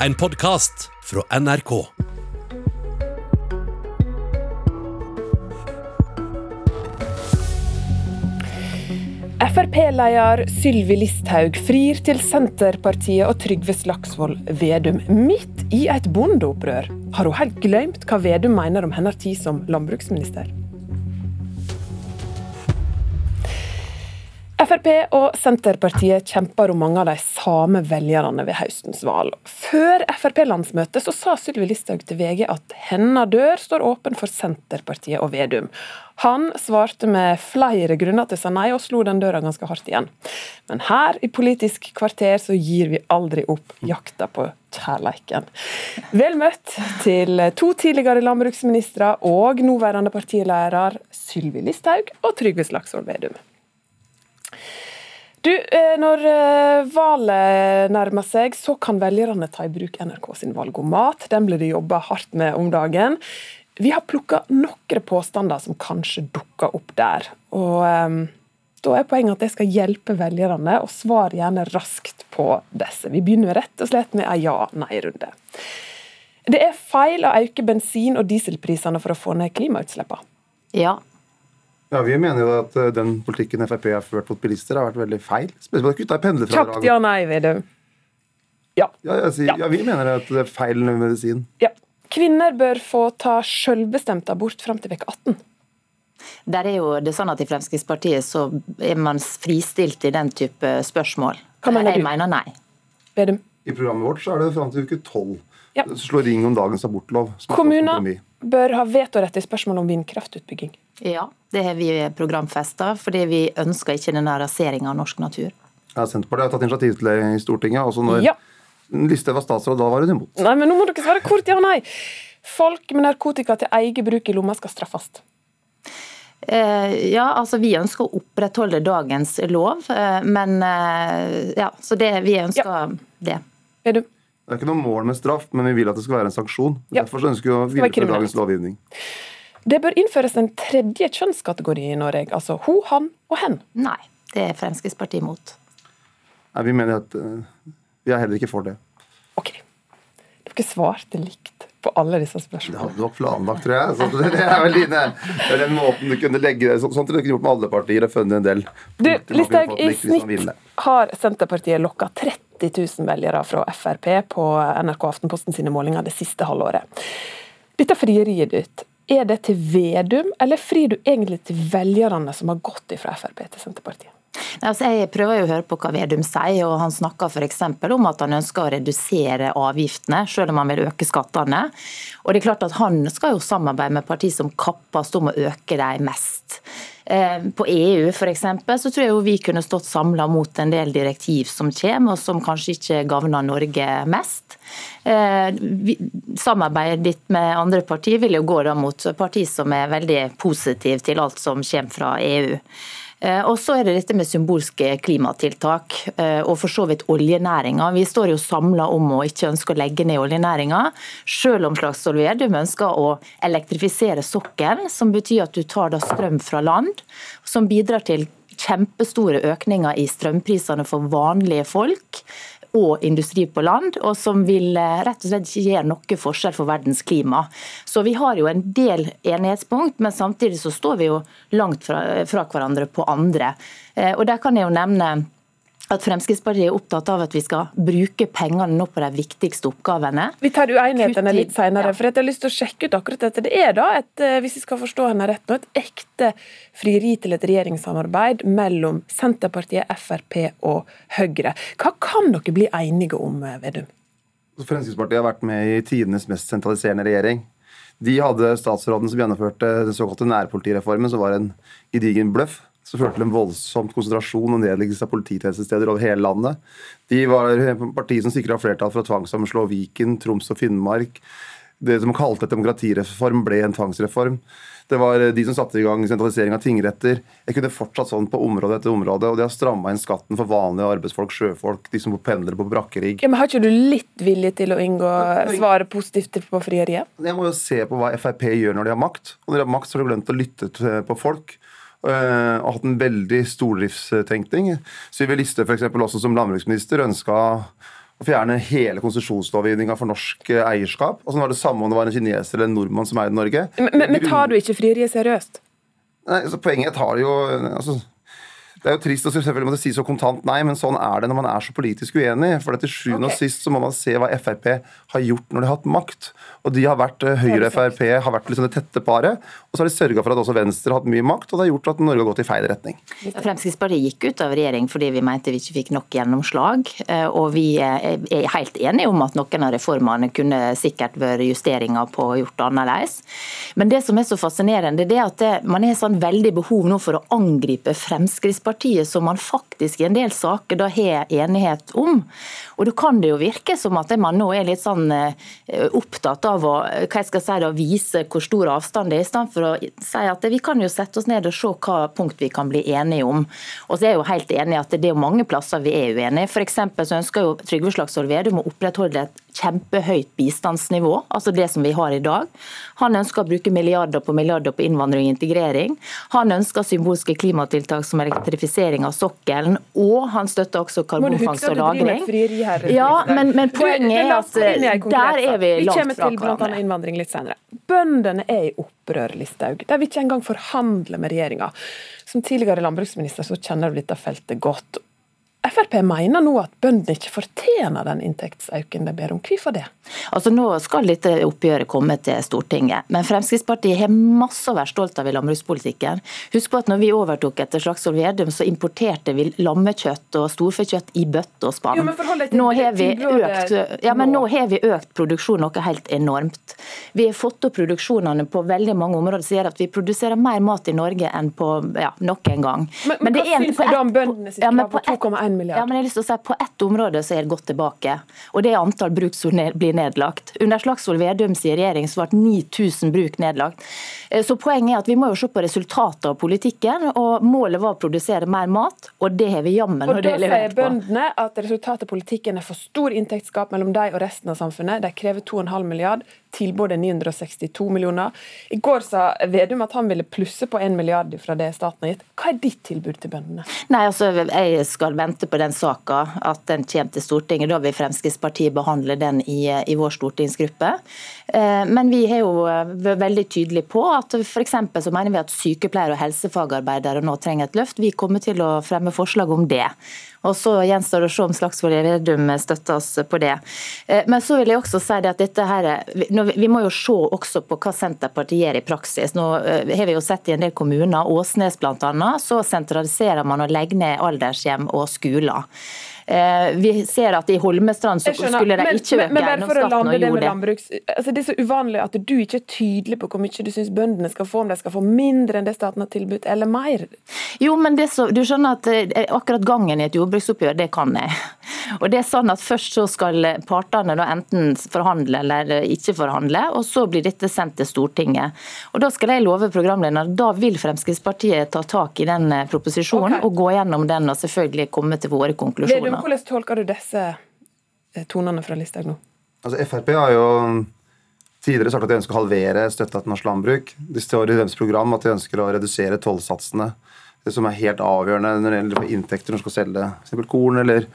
en podkast fra NRK. Frp-leder Sylvi Listhaug frir til Senterpartiet og Trygve Slagsvold Vedum midt i et bondeopprør. Har hun helt glemt hva Vedum mener om hennes tid som landbruksminister? Frp og Senterpartiet kjemper om mange av de samme velgerne ved høstens valg. Før Frp-landsmøtet så sa Sylvi Listhaug til VG at hennes dør står åpen for Senterpartiet og Vedum. Han svarte med flere grunner til å si nei, og slo den døra ganske hardt igjen. Men her i Politisk kvarter så gir vi aldri opp jakta på kjærleiken. Vel møtt til to tidligere landbruksministre og nåværende partileder Sylvi Listhaug og Trygve Slagsvold Vedum. Du, eh, Når eh, valget nærmer seg, så kan velgerne ta i bruk NRK sin valgomat. Den blir det jobba hardt med om dagen. Vi har plukka noen påstander som kanskje dukker opp der. Og um, Da er poenget at jeg skal hjelpe velgerne, og svare gjerne raskt på disse. Vi begynner rett og slett med en ja-nei-runde. Det er feil å øke bensin- og dieselprisene for å få ned klimautslippene. Ja. Ja, Vi mener jo at eh, den politikken Frp har ført mot bilister, har vært veldig feil. Spesielt kutta i Kjapt pendlerfradraget. ja-nei, Vedum. Ja. Ja, jeg sier, Ja. ja, vi mener at det er feil medisin. ja. Kvinner bør få ta selvbestemt abort fram til uke 18. Der er jo det sånn at I Fremskrittspartiet så er man fristilt i den type spørsmål. Hva mener Jeg du? mener nei. Vedum. I programmet vårt så er det fram til uke tolv. Ja. Slå ring om dagens abortlov. er Kommuner bør ha vetorett i spørsmål om vindkraftutbygging. Ja, det har vi programfesta, fordi vi ønsker ikke denne raseringa av norsk natur. Ja, Senterpartiet har tatt initiativ til det i Stortinget. Også når Ja. Listhaug var statsråd, da var hun imot. Nei, men nå må dere svare kort ja og nei. Folk med narkotika til eget bruk i lomma skal straffes. Eh, ja, altså Vi ønsker å opprettholde dagens lov, eh, men eh, ja, så det, vi ønsker det. Vedum. Det er ikke noe mål med straff, men vi vil at det skal være en sanksjon. Ja. Derfor ønsker vi å videreføre dagens lovgivning. Det bør innføres en tredje kjønnskategori i Norge, altså ho, han og hen. Nei, det er Fremskrittspartiet imot. Nei, Vi mener at uh, vi er heller ikke for det. Ok. Dere svarte likt på alle disse spørsmålene. Det hadde du nok planlagt, tror jeg. Så det, er vel dine, det er den måten du kunne legge det Sånn du kunne du gjort med alle partier og funnet en del Du, Listhaug, i snitt har Senterpartiet lokka 30 000 velgere fra Frp på NRK Aftenposten sine målinger det siste halvåret. Dette frieriet ditt, er det til Vedum, eller frir du egentlig til velgerne som har gått fra Frp til Senterpartiet? Altså, jeg prøver jo å høre på hva Vedum sier, og han snakker f.eks. om at han ønsker å redusere avgiftene, selv om han vil øke skattene. Og det er klart at Han skal jo samarbeide med partier som kappes om å øke dem mest. Eh, På EU for eksempel, så tror jeg jo vi kunne stått samla mot en del direktiv som kommer, og som kanskje ikke gagner Norge mest. Eh, Samarbeidet ditt med andre partier vil jo gå da mot partier som er veldig positive til alt som kommer fra EU. Eh, Og så er det dette med symbolske klimatiltak, eh, og for så vidt oljenæringa. Vi står jo samla om å ikke ønske å legge ned oljenæringa, selv om Slagsvold Vedum ønsker å elektrifisere sokkelen, som betyr at du tar da strøm fra land, som bidrar til kjempestore økninger i strømprisene for vanlige folk og industri på land, og som vil eh, rett og slett ikke gjøre noe forskjell for verdens klima. Så vi har jo en del enighetspunkt, men samtidig så står vi jo langt fra, fra hverandre på andre. Eh, Og der kan jeg jo nevne at Fremskrittspartiet er opptatt av at vi skal bruke pengene nå på de viktigste oppgavene. Vi tar uenighetene litt senere, ja. for jeg har lyst til å sjekke ut akkurat dette. Det er da, et, eh, hvis vi skal forstå henne rett nå, et ekte frieri til et regjeringssamarbeid mellom Senterpartiet, Frp og Høyre. Hva kan dere bli enige om, eh, Vedum? Fremskrittspartiet har vært med i tidenes mest sentraliserende regjering. De hadde statsråden som gjennomførte den såkalte nærpolitireformen, som var en gedigen bløff. Som førte til en voldsom konsentrasjon og nedleggelse av polititjenestesteder over hele landet. De var partiet som sikra flertall for å tvangssammenslå Viken, Troms og Finnmark. Det som kalte et demokratireform, ble en tvangsreform. Det var de som satte i gang sentralisering av tingretter. Jeg kunne fortsatt sånn på område etter område. Og de har stramma inn skatten for vanlige arbeidsfolk, sjøfolk, de som pendler på brakkerigg. Ja, men Har ikke du litt vilje til å inngå svare positivt på frieriet? Jeg må jo se på hva Frp gjør når de har makt. Og når de har makt, så har de glemt å lytte på folk. Eh, Og hatt en veldig stordriftstenkning. Sylvi Listhaug eksempel, også som landbruksminister ønska å fjerne hele konsesjonslovgivninga for norsk eh, eierskap. Og sånn var det samme om det var en kineser eller en nordmann som eide Norge. Men, men, men tar du ikke frieriet seriøst? Nei, altså Poenget tar jo altså, det er jo trist å selvfølgelig måtte si så kontant nei, men sånn er det når man er så politisk uenig. For til sjuende okay. og sist så må man se hva Frp har gjort når de har hatt makt. Og de har vært, eh, Høyre og Frp har vært liksom det tette paret. Og så har de sørga for at også Venstre har hatt mye makt, og det har gjort at Norge har gått i feil retning. Fremskrittspartiet gikk ut av regjering fordi vi mente vi ikke fikk nok gjennomslag. Eh, og vi er helt enige om at noen av reformene kunne sikkert vært justeringer på og gjort annerledes. Men det som er så fascinerende, det er at det, man har sånn veldig behov nå for å angripe Fremskrittspartiet, som man faktisk i en del saker da har enighet om. Og da kan det jo virke som at man nå er litt sånn eh, opptatt av å hva jeg skal si da, vise hvor stor avstand det er, i stedet for å si at vi kan jo sette oss ned og se hva punkt vi kan bli enige om. Og så er jeg jo helt enig i at det er mange plasser vi er uenige. F.eks. så ønsker jo Trygve Slagsvold Vedum å opprettholde et kjempehøyt bistandsnivå, altså det som vi har i dag. Han ønsker å bruke milliarder på milliarder på innvandring og integrering. Han ønsker symbolske klimatiltak som elektrifisering av sokkelen, og han støtter også karbonfangst og -lagring. Ja, men, men poenget er at der er vi langt fra hverandre. Bøndene er i opprør, Listhaug. De vil ikke engang forhandle med regjeringa. Som tidligere landbruksminister så kjenner du dette feltet godt. Frp mener nå at bøndene ikke fortjener den inntektsøkningen de ber om. Hvorfor det? Altså Nå skal dette oppgjøret komme til Stortinget, men Fremskrittspartiet har masse å være stolt av i landbrukspolitikken. Husk på at når vi overtok etter Slagsvold Vedum, så importerte vi lammekjøtt og storfekjøtt i bøtte og spann. Nå har vi økt, ja, men nå har vi økt produksjonen noe helt enormt. Vi har fått opp produksjonene på veldig mange områder som gjør at vi produserer mer mat i Norge enn på ja, noen gang. Men, men, men hva syns du om bøndene sitt krav på 2,1 milliard. Ja, men jeg har lyst til å si På ett område så er det gått tilbake, og det er antall bruk som blir nedlagt. Under Slagsvold Vedums regjering så ble 9000 bruk nedlagt. Eh, så Poenget er at vi må jo se på resultatet av politikken. og Målet var å produsere mer mat, og det har vi jammen og Da sier bøndene at resultatet av politikken er for stor inntektsgap mellom dem og resten av samfunnet. De krever 2,5 milliard tilbudet 962 millioner. I går sa Vedum at han ville plusse på 1 milliard fra det staten har gitt. Hva er ditt tilbud til bøndene? Nei, altså, Jeg skal vente på den saka, at den kommer til Stortinget. Da vil Fremskrittspartiet behandle den i, i vår stortingsgruppe. Eh, men vi har jo vært veldig tydelige på at f.eks. så mener vi at sykepleiere og helsefagarbeidere nå trenger et løft. Vi kommer til å fremme forslag om det. Og Så gjenstår det å se om Slagsvold Vedum støtter oss på det. Eh, men så vil jeg også si at dette her, vi må jo se også på hva Senterpartiet gjør i praksis. Nå eh, har vi jo sett i en del kommuner, Åsnes bl.a., så sentraliserer man og legger ned aldershjem og skoler. Eh, vi ser at i Holmestrand så skulle de ikke øke eiendomsskatten, og gjorde det. Altså, det er så uvanlig at du ikke er tydelig på hvor mye du syns bøndene skal få, om de skal få mindre enn det staten har tilbudt, eller mer. Jo, men så, du skjønner at eh, akkurat gangen i et jordbruksoppgjør, det kan jeg. Og det er sånn at Først så skal partene da enten forhandle eller ikke forhandle, og så blir dette sendt til Stortinget. Og Da skal jeg love programlederen da vil Fremskrittspartiet ta tak i den eh, proposisjonen okay. og gå gjennom den og selvfølgelig komme til våre konklusjoner. Hvordan tolker du disse eh, tonene fra Listhaug nå? Altså, Frp har jo tidligere sagt at de ønsker å halvere støtta til norsk landbruk. Det står i deres program at de ønsker å redusere tollsatsene, som er helt avgjørende når det gjelder inntekter når de skal selge f.eks. korn eller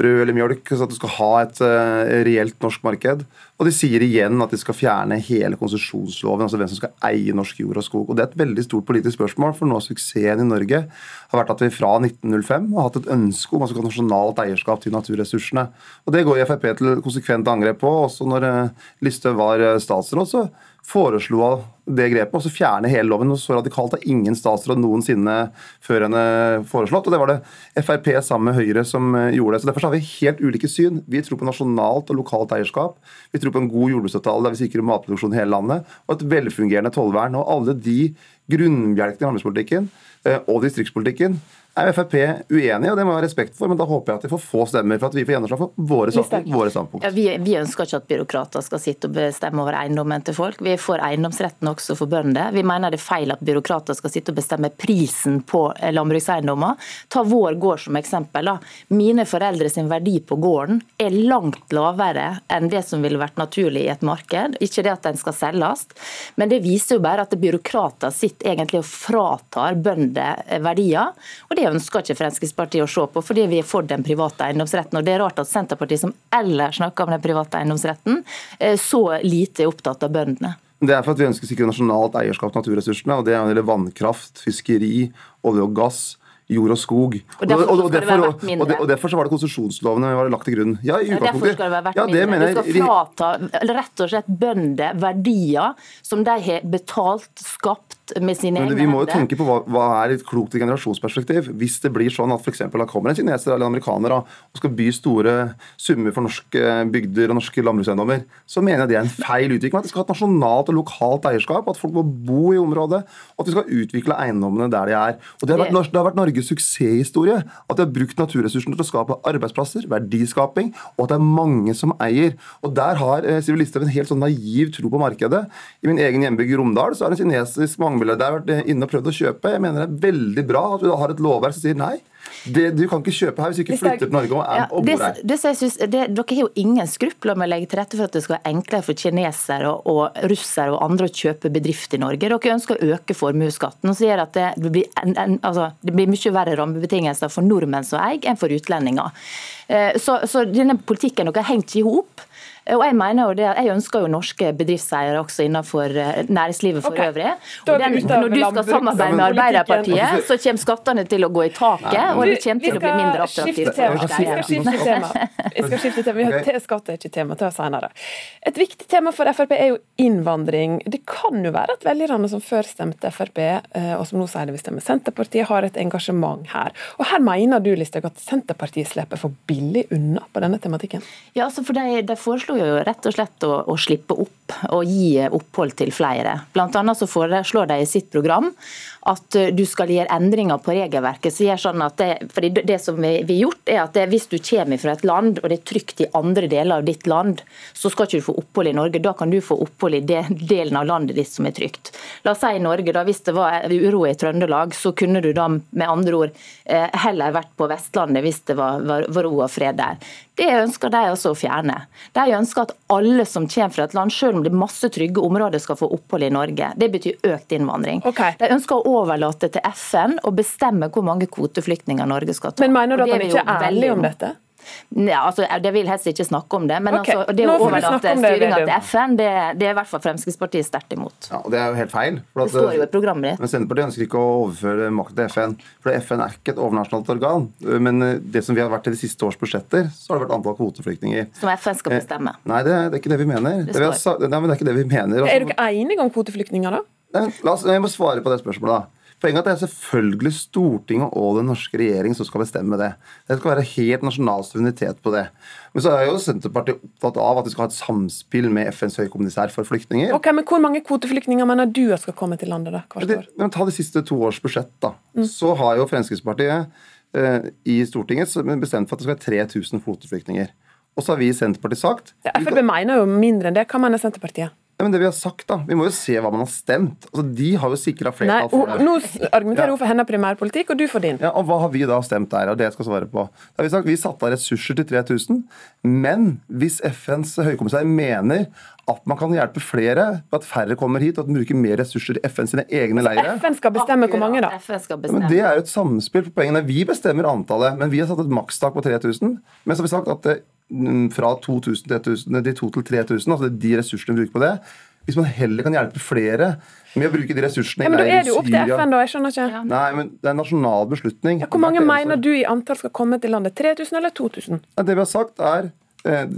brød eller mjølk, så at du skal ha et uh, reelt norsk marked. Og de sier igjen at de skal fjerne hele konsesjonsloven, altså hvem som skal eie norsk jord og skog. Og Det er et veldig stort politisk spørsmål, for nå av suksessen i Norge har vært at vi fra 1905 har hatt et ønske om at vi skal ha nasjonalt eierskap til naturressursene. Og Det går Frp til konsekvent angrep på. Også når uh, Listhaug var uh, statsråd, så foreslo hun det grepet, og så fjerne hele loven. og Så radikalt har ingen statsråd noensinne før henne foreslått. og Det var det Frp sammen med Høyre som eh, gjorde det. så Derfor har vi helt ulike syn. Vi tror på nasjonalt og lokalt eierskap. Vi tror på en god jordbruksavtale der vi sikrer matproduksjon i hele landet, og et velfungerende tollvern. Og alle de grunnbjelkene i landbrukspolitikken eh, og distriktspolitikken er Frp uenige, og det må jeg ha respekt for, men da håper jeg at de får få stemmer for at vi får gjennomslag for våre, våre standpunkt. Ja, vi, vi, ønsker ikke at byråkrater skal sitte og bestemme over eiendommen til folk. Vi får eiendomsretten også for bønder. Vi mener det er feil at byråkrater skal sitte og bestemme prisen på landbrukseiendommer. Ta vår gård som eksempel. Da. Mine foreldre sin verdi på gården er langt lavere enn det som ville vært naturlig i et marked. Ikke det at den skal selges, men det viser jo bare at byråkrater sitter egentlig og fratar bønder verdier. og det Det ønsker ikke Fremskrittspartiet å se på, fordi vi er for den private eiendomsretten. Og Det er rart at Senterpartiet, som ellers snakker om den private eiendomsretten, eh, så lite er opptatt av bøndene. Det er for at vi ønsker å sikre nasjonalt eierskap til naturressursene. og Det gjelder vannkraft, fiskeri, olje og gass jord og skog. Og derfor, og, og, derfor, og, derfor så var det konsesjonslovene var lagt til grunn. Ja, i derfor skal det være verdt ja, det mindre. Du skal frata rett og slett bønder verdier som de har betalt, skapt med sine egne hender. Vi må jo tenke på hva, hva er et klokt generasjonsperspektiv. Hvis det blir sånn at f.eks. da kommer en kineser eller en amerikaner og skal by store summer for norske bygder og norske landbrukseiendommer, så mener jeg det er en feil utvikling. At vi skal ha et nasjonalt og lokalt eierskap, at folk må bo i området, og at vi skal utvikle eiendommene der de er. Og Det har vært, det har vært Norges suksesshistorie at de har brukt naturressursene til å skape arbeidsplasser, verdiskaping, og at det er mange som eier. Og Der har eh, Siv Listhaug en helt sånn naiv tro på markedet. I min egen hjembygd Romdal så er det en kinesisk mange har vært inne og prøvd å kjøpe. Jeg mener det er veldig bra at vi har et lovverk som sier nei. Det, du kan ikke kjøpe her hvis du ikke flytter til Norge og, er, ja, og bor her. Det, det, synes, det, dere har jo ingen skrupler med å legge til rette for at det skal være enklere for kinesere og, og russere og andre å kjøpe bedrift i Norge. Dere ønsker å øke formuesskatten og sier at det blir, en, en, altså, det blir mye verre rammebetingelser for nordmenn som eier, enn for utlendinger. Eh, så, så denne politikken dere har hengt i hop. Og Jeg mener jo det, jeg ønsker jo norske bedriftseiere også innenfor eh, næringslivet for okay. øvrig. Og den, når du skal samarbeide med Arbeiderpartiet, så kommer skattene til å gå i taket, og det kommer til å bli mindre attraktivt. Vi skal skifte tema. Vi skal skifte tema. Vi har skatt er ikke tema, til senere. Et viktig tema for Frp er jo innvandring. Det kan jo være at velgerne som før stemte Frp, eh, og som nå sier de vil stemme Senterpartiet, har et engasjement her. Og Her mener du Listhaug, at Senterpartiet slipper for billig unna på denne tematikken? Ja, altså for de, de foreslår jo rett og slett å, å, slippe opp og gi opphold til flere. Blant annet så foreslår de i sitt program at eh, du skal gjøre endringer på regelverket. så gjør sånn at det, fordi det som vi har gjort er at det, Hvis du kommer fra et land og det er trygt i andre deler av ditt land, så skal ikke du få opphold i Norge. Da kan du få opphold i den delen av landet ditt som er trygt. La oss si i Norge, da, Hvis det var uro i Trøndelag, så kunne du da med andre ord eh, heller vært på Vestlandet hvis det var, var, var ro og fred der. Det ønsker de også å fjerne. De ønsker at alle som kommer fra et land, selv om det er masse trygge områder, skal få opphold i Norge. Det betyr økt innvandring. Okay. De ønsker å overlate til FN å bestemme hvor mange kvoteflyktninger Norge skal ta. Men mener du at han ikke er ærlig om dette? Ja, altså, Det vil helst ikke snakke om det. Men okay. altså, det å overlate styringa til FN, det, det, er i hvert fall Fremskrittspartiet sterkt imot. Ja, og Det er jo helt feil. det står jo i programmet ditt. Men Senterpartiet ønsker ikke å overføre makt til FN. For FN er ikke et overnasjonalt organ. Men eh, det som vi har vært til de siste års budsjetter, så har det vært antall kvoteflyktninger. Som FN skal bestemme? Eh, nei, det, det, er ikke det vi mener. Det, det, er, nei, men det er ikke det vi mener. Er dere enige om kvoteflyktninger, da? Nei, la oss, jeg må svare på det spørsmålet. da. Poenget er at det er selvfølgelig Stortinget og den norske regjering som skal bestemme det. Det skal være helt nasjonal suverenitet på det. Men så er jo Senterpartiet opptatt av at vi skal ha et samspill med FNs høykommissær for flyktninger. Ok, men Hvor mange kvoteflyktninger mener du at skal komme til landet da, hvert år? Det, ta de siste to års budsjett. da. Mm. Så har jo Fremskrittspartiet eh, i Stortinget bestemt for at det skal være 3000 kvoteflyktninger. Og så har vi i Senterpartiet sagt ja, Frp mener jo mindre enn det. Hva mener Senterpartiet? Ja, men det Vi har sagt da, vi må jo se hva man har stemt. Altså, De har jo sikra flertall for det. Nå argumenterer hun ja. for hennes primærpolitikk, og du for din. Ja, og Hva har vi da stemt der? og det jeg skal svare på? Da har Vi sagt, vi satte av ressurser til 3000, men hvis FNs høykommissær mener at man kan hjelpe flere ved at færre kommer hit, og at man bruker mer ressurser i FN sine egne leirer FN skal bestemme hvor mange, da? Ja, men Det er jo et samspill på poengene. Vi bestemmer antallet, men vi har satt et makstak på 3000. Men så har vi sagt at det Mm, fra 2000 til 1000, de 2000 til 3000, altså de ressursene vi bruker på det. Hvis man heller kan hjelpe flere med å bruke de ressursene ja, men Da er det jo opp til FN, da. Jeg skjønner ikke. Nei, men Det er en nasjonal beslutning. Ja, hvor mange mener du i antall skal komme til landet? 3000 eller 2000? Ja, det vi har sagt, er eh,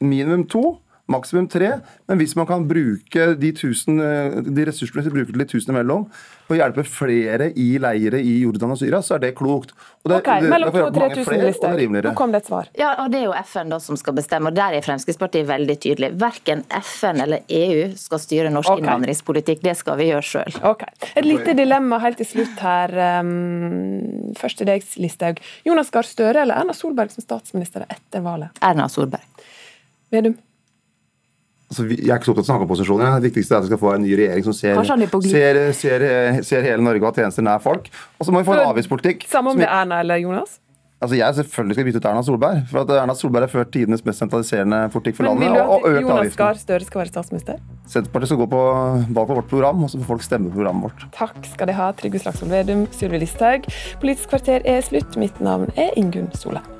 minimum to maksimum tre. Men hvis man kan bruke de, tusen, eh, de ressursene vi bruker til de tusen imellom, og hjelpe flere i leire i Jordan og Syria, så er det klokt. Og det, ok, det, Mellom 2000 og 3000 lister. Nå kom det et svar. Ja, og Det er jo FN da som skal bestemme, og der er Fremskrittspartiet veldig tydelig. Verken FN eller EU skal styre norsk okay. innvandringspolitikk, det skal vi gjøre sjøl. Okay. Et lite dilemma helt til slutt her. Um, først til deg, Listhaug. Jonas Gahr Støre eller Erna Solberg som statsminister etter valget? Erna Solberg. Vedum? Altså, jeg er ikke så opptatt av å snakke om posisjoner. Det viktigste er at vi skal få en ny regjering som ser, ser, ser, ser hele Norge og har tjenester nær folk. Og så må vi få en avgiftspolitikk. Samme om det er Erna eller Jonas? Altså, Jeg selvfølgelig skal bytte ut Erna Solberg. For at Erna Solberg har ført tidenes mest sentraliserende politikk for Men vil landet. du og, og at Jonas. Gahr Støre skal være statsminister? Senterpartiet skal gå på valg på vårt program, og så får folk stemme på programmet vårt. Takk skal de ha, Trygve Slagsvold Vedum, Sylvi Listhaug. Politisk kvarter er slutt. Mitt navn er Ingunn Solheim.